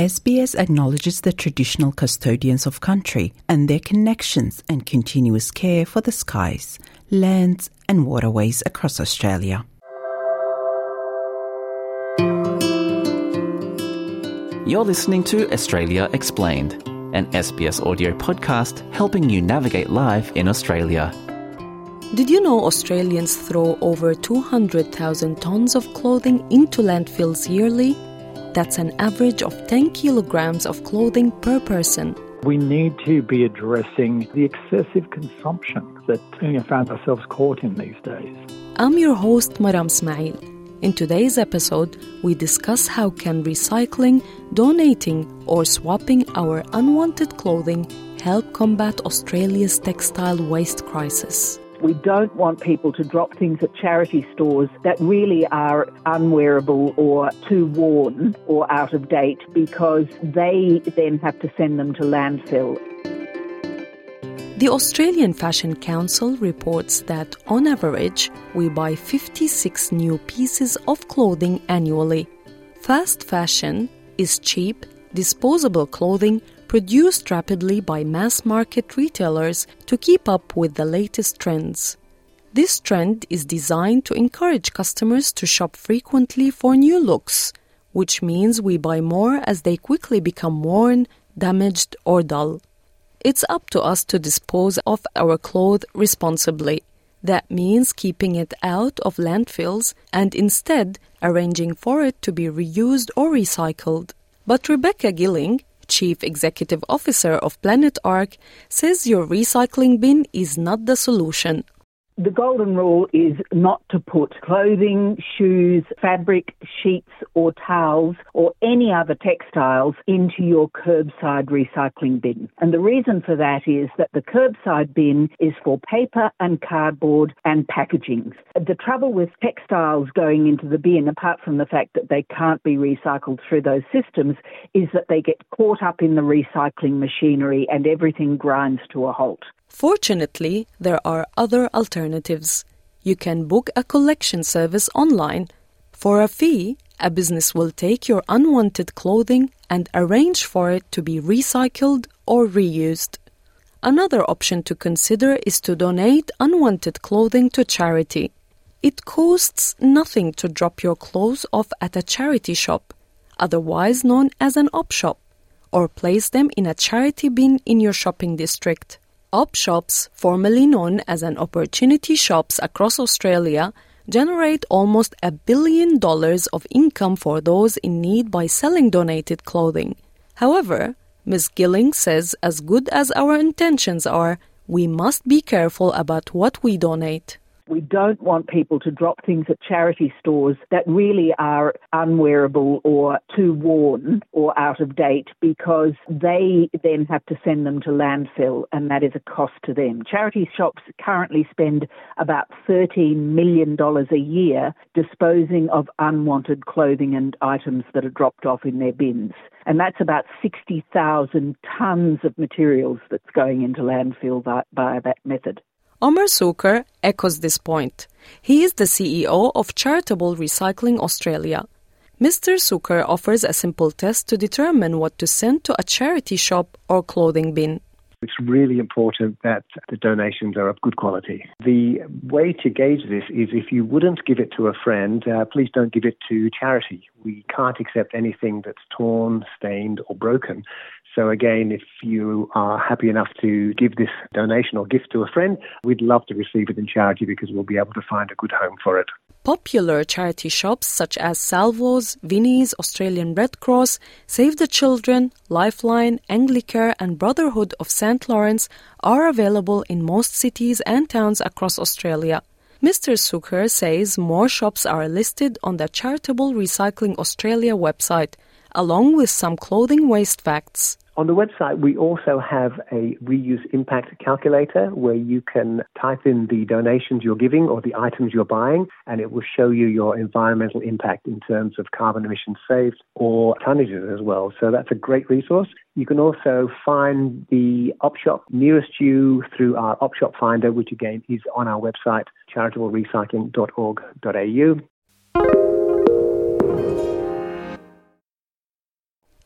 SBS acknowledges the traditional custodians of country and their connections and continuous care for the skies, lands, and waterways across Australia. You're listening to Australia Explained, an SBS audio podcast helping you navigate life in Australia. Did you know Australians throw over 200,000 tons of clothing into landfills yearly? That's an average of 10 kilograms of clothing per person. We need to be addressing the excessive consumption that we found ourselves caught in these days. I'm your host, Maram Ismail. In today's episode, we discuss how can recycling, donating, or swapping our unwanted clothing help combat Australia's textile waste crisis. We don't want people to drop things at charity stores that really are unwearable or too worn or out of date because they then have to send them to landfill. The Australian Fashion Council reports that on average, we buy 56 new pieces of clothing annually. Fast fashion is cheap, disposable clothing produced rapidly by mass market retailers to keep up with the latest trends. This trend is designed to encourage customers to shop frequently for new looks, which means we buy more as they quickly become worn, damaged, or dull. It's up to us to dispose of our clothes responsibly. That means keeping it out of landfills and instead arranging for it to be reused or recycled. But Rebecca Gilling, Chief Executive Officer of Planet Ark, says your recycling bin is not the solution. The golden rule is not to put clothing, shoes, fabric, sheets, or towels, or any other textiles into your curbside recycling bin. And the reason for that is that the curbside bin is for paper and cardboard and packaging. The trouble with textiles going into the bin, apart from the fact that they can't be recycled through those systems, is that they get caught up in the recycling machinery and everything grinds to a halt. Fortunately, there are other alternatives. You can book a collection service online. For a fee, a business will take your unwanted clothing and arrange for it to be recycled or reused. Another option to consider is to donate unwanted clothing to charity. It costs nothing to drop your clothes off at a charity shop, otherwise known as an op shop, or place them in a charity bin in your shopping district. Op shops, formerly known as an opportunity shops across Australia, generate almost a billion dollars of income for those in need by selling donated clothing. However, Ms. Gilling says as good as our intentions are, we must be careful about what we donate. We don't want people to drop things at charity stores that really are unwearable or too worn or out of date because they then have to send them to landfill and that is a cost to them. Charity shops currently spend about $13 million a year disposing of unwanted clothing and items that are dropped off in their bins. And that's about 60,000 tonnes of materials that's going into landfill by, by that method. Omer Soker echoes this point. He is the CEO of Charitable Recycling Australia. Mr. Soker offers a simple test to determine what to send to a charity shop or clothing bin. It's really important that the donations are of good quality. The way to gauge this is if you wouldn't give it to a friend, uh, please don't give it to charity. We can't accept anything that's torn, stained, or broken. So, again, if you are happy enough to give this donation or gift to a friend, we'd love to receive it in charity because we'll be able to find a good home for it. Popular charity shops such as Salvos, Vinnie's, Australian Red Cross, Save the Children, Lifeline, Anglicare, and Brotherhood of St. Laurence are available in most cities and towns across Australia. Mr. Soker says more shops are listed on the Charitable Recycling Australia website, along with some clothing waste facts. On the website, we also have a reuse impact calculator where you can type in the donations you're giving or the items you're buying, and it will show you your environmental impact in terms of carbon emissions saved or tonnages as well. So that's a great resource. You can also find the op shop nearest you through our op shop finder, which again is on our website, charitablerecycling.org.au.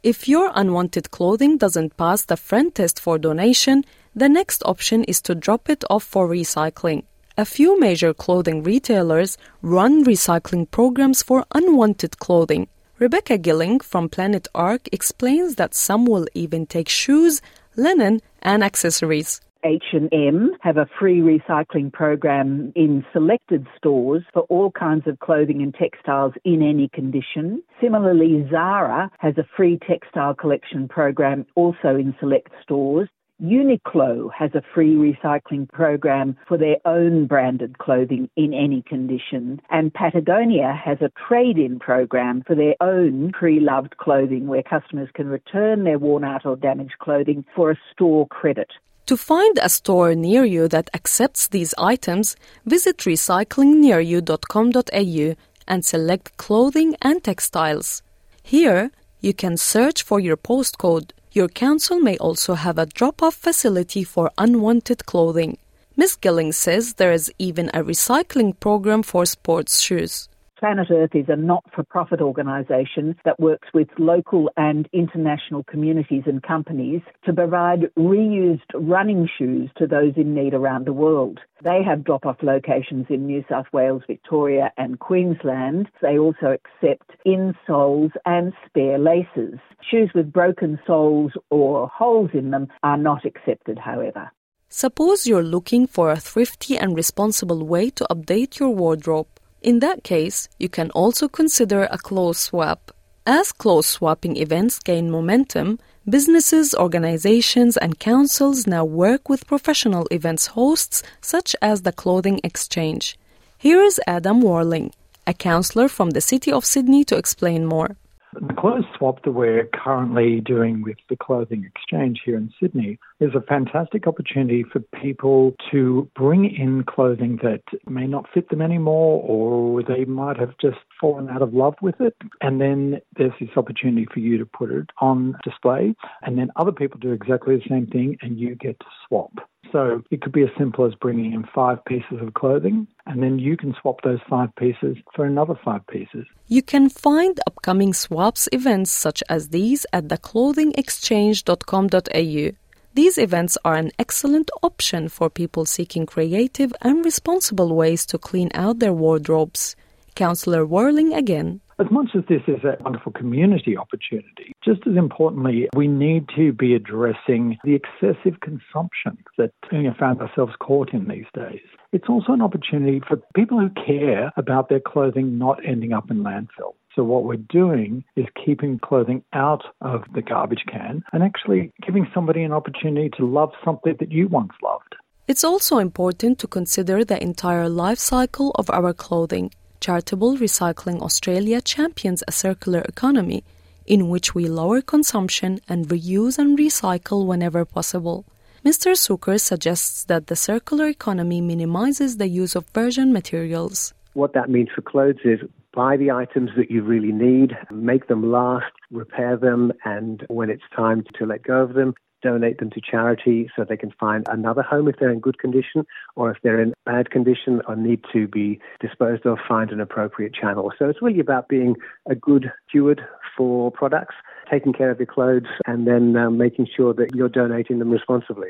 If your unwanted clothing doesn't pass the friend test for donation, the next option is to drop it off for recycling. A few major clothing retailers run recycling programs for unwanted clothing. Rebecca Gilling from Planet Ark explains that some will even take shoes, linen, and accessories. H&M have a free recycling program in selected stores for all kinds of clothing and textiles in any condition. Similarly, Zara has a free textile collection program also in select stores. Uniqlo has a free recycling program for their own branded clothing in any condition. And Patagonia has a trade in program for their own pre loved clothing where customers can return their worn out or damaged clothing for a store credit. To find a store near you that accepts these items, visit recyclingnearyou.com.au and select clothing and textiles. Here, you can search for your postcode. Your council may also have a drop off facility for unwanted clothing. Ms. Gilling says there is even a recycling program for sports shoes. Planet Earth is a not for profit organisation that works with local and international communities and companies to provide reused running shoes to those in need around the world. They have drop off locations in New South Wales, Victoria, and Queensland. They also accept insoles and spare laces. Shoes with broken soles or holes in them are not accepted, however. Suppose you're looking for a thrifty and responsible way to update your wardrobe. In that case, you can also consider a clothes swap. As clothes swapping events gain momentum, businesses, organizations, and councils now work with professional events hosts such as the Clothing Exchange. Here is Adam Worling, a councillor from the City of Sydney, to explain more. The clothes swap that we're currently doing with the Clothing Exchange here in Sydney is a fantastic opportunity for people to bring in clothing that may not fit them anymore or they might have just fallen out of love with it. And then there's this opportunity for you to put it on display, and then other people do exactly the same thing, and you get to swap. So it could be as simple as bringing in five pieces of clothing, and then you can swap those five pieces for another five pieces. You can find upcoming swaps events such as these at theclothingexchange.com.au. These events are an excellent option for people seeking creative and responsible ways to clean out their wardrobes. Councillor Worling again. As much as this is a wonderful community opportunity, just as importantly, we need to be addressing the excessive consumption that we found ourselves caught in these days. It's also an opportunity for people who care about their clothing not ending up in landfill. So, what we're doing is keeping clothing out of the garbage can and actually giving somebody an opportunity to love something that you once loved. It's also important to consider the entire life cycle of our clothing. Charitable Recycling Australia champions a circular economy in which we lower consumption and reuse and recycle whenever possible. Mr. Soker suggests that the circular economy minimizes the use of virgin materials. What that means for clothes is buy the items that you really need, make them last, repair them, and when it's time to let go of them, donate them to charity so they can find another home if they're in good condition, or if they're in bad condition or need to be disposed of, find an appropriate channel. So it's really about being a good steward for products, taking care of your clothes, and then um, making sure that you're donating them responsibly.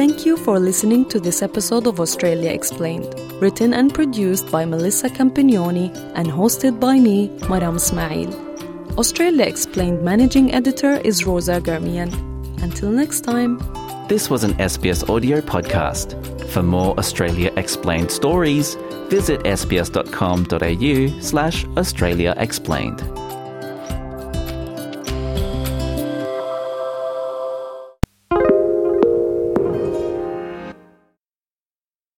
Thank you for listening to this episode of Australia Explained, written and produced by Melissa Campagnoni and hosted by me, Maram Ismail. Australia Explained managing editor is Rosa Garmian. Until next time. This was an SBS audio podcast. For more Australia Explained stories, visit sbs.com.au slash Australia Explained.